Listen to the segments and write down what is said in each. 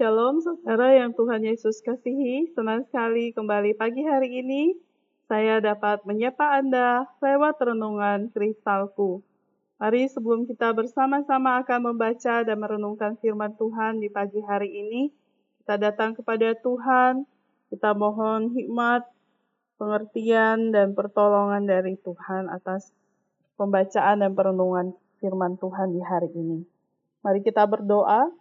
Shalom saudara yang Tuhan Yesus kasihi, senang sekali kembali pagi hari ini saya dapat menyapa Anda lewat renungan kristalku. Mari sebelum kita bersama-sama akan membaca dan merenungkan firman Tuhan di pagi hari ini, kita datang kepada Tuhan, kita mohon hikmat, pengertian, dan pertolongan dari Tuhan atas pembacaan dan perenungan firman Tuhan di hari ini. Mari kita berdoa.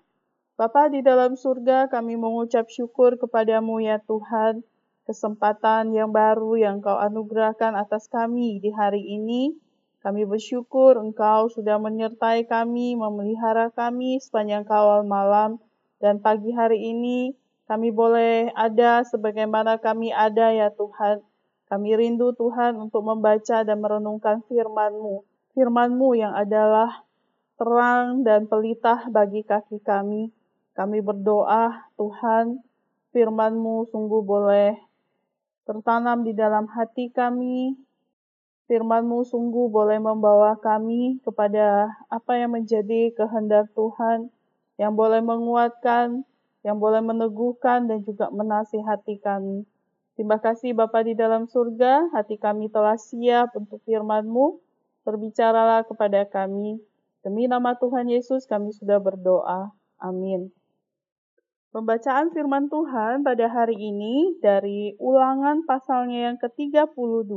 Bapa di dalam surga, kami mengucap syukur kepadamu ya Tuhan, kesempatan yang baru yang kau anugerahkan atas kami di hari ini. Kami bersyukur Engkau sudah menyertai kami, memelihara kami sepanjang kawal malam, dan pagi hari ini kami boleh ada sebagaimana kami ada ya Tuhan. Kami rindu Tuhan untuk membaca dan merenungkan firman-Mu. Firman-Mu yang adalah terang dan pelitah bagi kaki kami kami berdoa, Tuhan, firman-Mu sungguh boleh tertanam di dalam hati kami. Firman-Mu sungguh boleh membawa kami kepada apa yang menjadi kehendak Tuhan, yang boleh menguatkan, yang boleh meneguhkan, dan juga menasihati kami. Terima kasih Bapa di dalam surga, hati kami telah siap untuk firman-Mu. Berbicaralah kepada kami. Demi nama Tuhan Yesus kami sudah berdoa. Amin. Pembacaan firman Tuhan pada hari ini dari ulangan pasalnya yang ke-32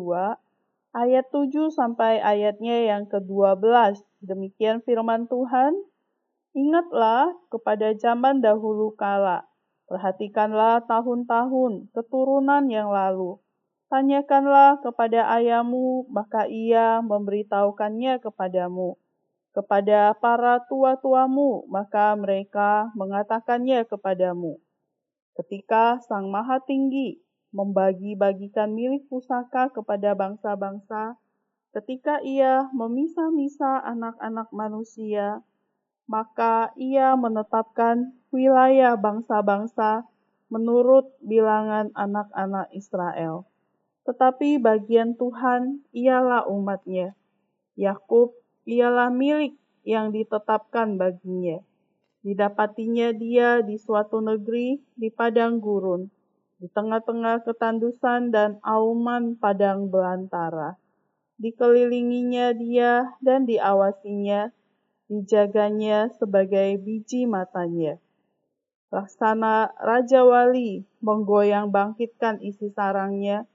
ayat 7 sampai ayatnya yang ke-12. Demikian firman Tuhan. Ingatlah kepada zaman dahulu kala. Perhatikanlah tahun-tahun keturunan yang lalu. Tanyakanlah kepada ayahmu, maka ia memberitahukannya kepadamu kepada para tua-tuamu, maka mereka mengatakannya kepadamu. Ketika Sang Maha Tinggi membagi-bagikan milik pusaka kepada bangsa-bangsa, ketika ia memisah-misah anak-anak manusia, maka ia menetapkan wilayah bangsa-bangsa menurut bilangan anak-anak Israel. Tetapi bagian Tuhan ialah umatnya. Yakub ialah milik yang ditetapkan baginya. Didapatinya dia di suatu negeri di padang gurun, di tengah-tengah ketandusan dan auman padang belantara. Dikelilinginya dia dan diawasinya, dijaganya sebagai biji matanya. Laksana Raja Wali menggoyang bangkitkan isi sarangnya,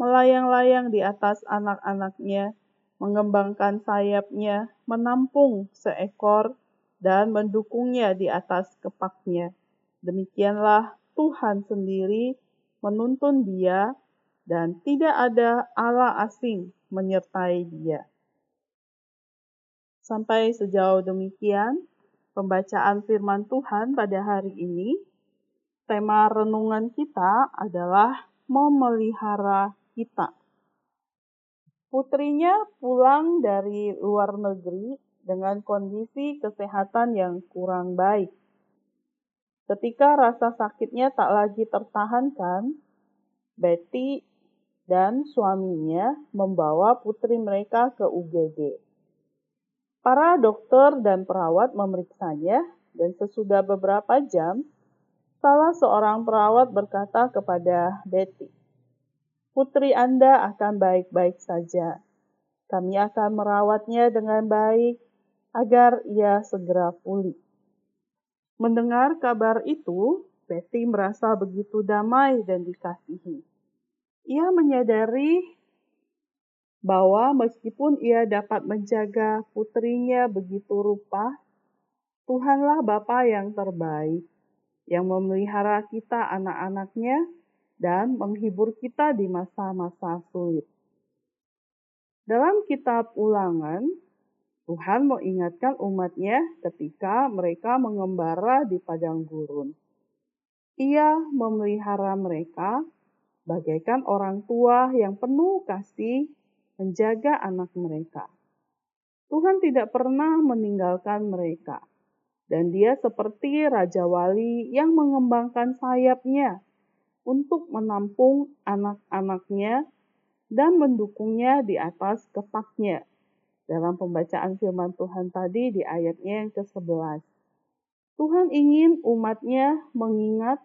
melayang-layang di atas anak-anaknya, mengembangkan sayapnya, menampung seekor, dan mendukungnya di atas kepaknya. Demikianlah Tuhan sendiri menuntun dia, dan tidak ada Allah asing menyertai dia. Sampai sejauh demikian, pembacaan firman Tuhan pada hari ini. Tema renungan kita adalah memelihara kita. Putrinya pulang dari luar negeri dengan kondisi kesehatan yang kurang baik. Ketika rasa sakitnya tak lagi tertahankan, Betty dan suaminya membawa putri mereka ke UGD. Para dokter dan perawat memeriksanya, dan sesudah beberapa jam, salah seorang perawat berkata kepada Betty, putri Anda akan baik-baik saja. Kami akan merawatnya dengan baik agar ia segera pulih. Mendengar kabar itu, Betty merasa begitu damai dan dikasihi. Ia menyadari bahwa meskipun ia dapat menjaga putrinya begitu rupa, Tuhanlah Bapa yang terbaik, yang memelihara kita anak-anaknya dan menghibur kita di masa-masa sulit. Dalam kitab ulangan, Tuhan mengingatkan umatnya ketika mereka mengembara di padang gurun. Ia memelihara mereka bagaikan orang tua yang penuh kasih menjaga anak mereka. Tuhan tidak pernah meninggalkan mereka, dan Dia seperti Raja Wali yang mengembangkan sayapnya untuk menampung anak-anaknya dan mendukungnya di atas kepaknya. Dalam pembacaan firman Tuhan tadi di ayatnya yang ke-11. Tuhan ingin umatnya mengingat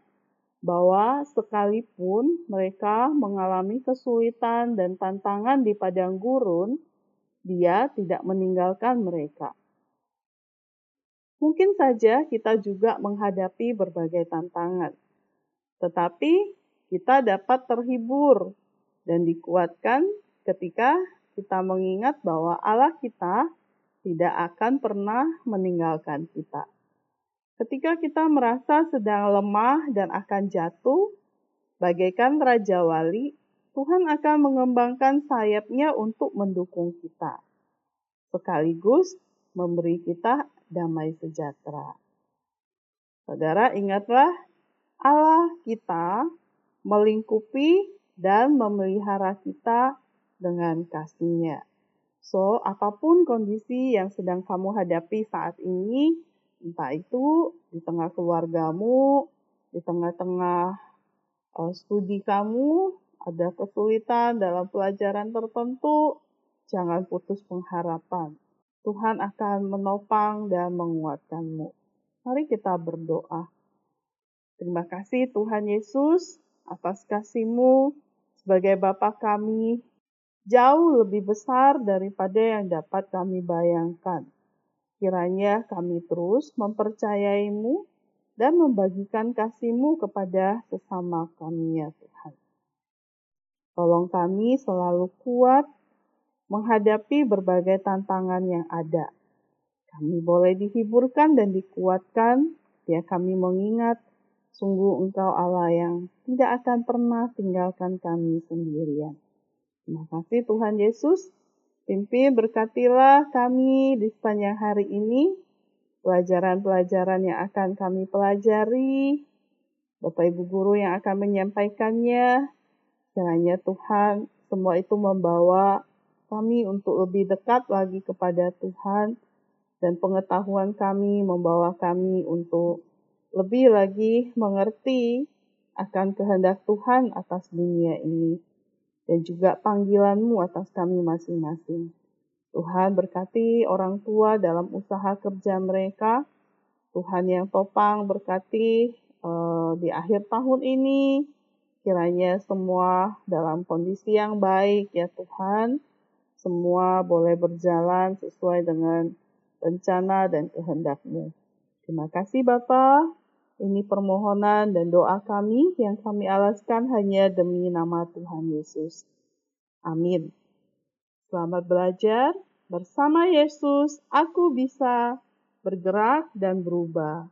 bahwa sekalipun mereka mengalami kesulitan dan tantangan di padang gurun, dia tidak meninggalkan mereka. Mungkin saja kita juga menghadapi berbagai tantangan, tetapi kita dapat terhibur dan dikuatkan ketika kita mengingat bahwa Allah kita tidak akan pernah meninggalkan kita. Ketika kita merasa sedang lemah dan akan jatuh, bagaikan Raja Wali, Tuhan akan mengembangkan sayapnya untuk mendukung kita, sekaligus memberi kita damai sejahtera. Saudara, ingatlah Allah kita melingkupi dan memelihara kita dengan kasihnya. So, apa pun kondisi yang sedang kamu hadapi saat ini, entah itu di tengah keluargamu, di tengah-tengah uh, studi kamu, ada kesulitan dalam pelajaran tertentu, jangan putus pengharapan. Tuhan akan menopang dan menguatkanmu. Mari kita berdoa. Terima kasih Tuhan Yesus atas kasih-Mu sebagai Bapa kami jauh lebih besar daripada yang dapat kami bayangkan. Kiranya kami terus mempercayaimu dan membagikan kasihmu kepada sesama kami ya Tuhan. Tolong kami selalu kuat menghadapi berbagai tantangan yang ada. Kami boleh dihiburkan dan dikuatkan, ya kami mengingat sungguh engkau Allah yang tidak akan pernah tinggalkan kami sendirian. Terima kasih Tuhan Yesus. Pimpin berkatilah kami di sepanjang hari ini, pelajaran-pelajaran yang akan kami pelajari, Bapak Ibu Guru yang akan menyampaikannya, kiranya Tuhan semua itu membawa kami untuk lebih dekat lagi kepada Tuhan, dan pengetahuan kami membawa kami untuk lebih lagi mengerti akan kehendak Tuhan atas dunia ini dan juga panggilanmu atas kami masing-masing. Tuhan berkati orang tua dalam usaha kerja mereka. Tuhan yang topang berkati uh, di akhir tahun ini. Kiranya semua dalam kondisi yang baik ya Tuhan. Semua boleh berjalan sesuai dengan rencana dan kehendakmu. Terima kasih Bapak. Ini permohonan dan doa kami yang kami alaskan hanya demi nama Tuhan Yesus. Amin. Selamat belajar. Bersama Yesus, aku bisa bergerak dan berubah.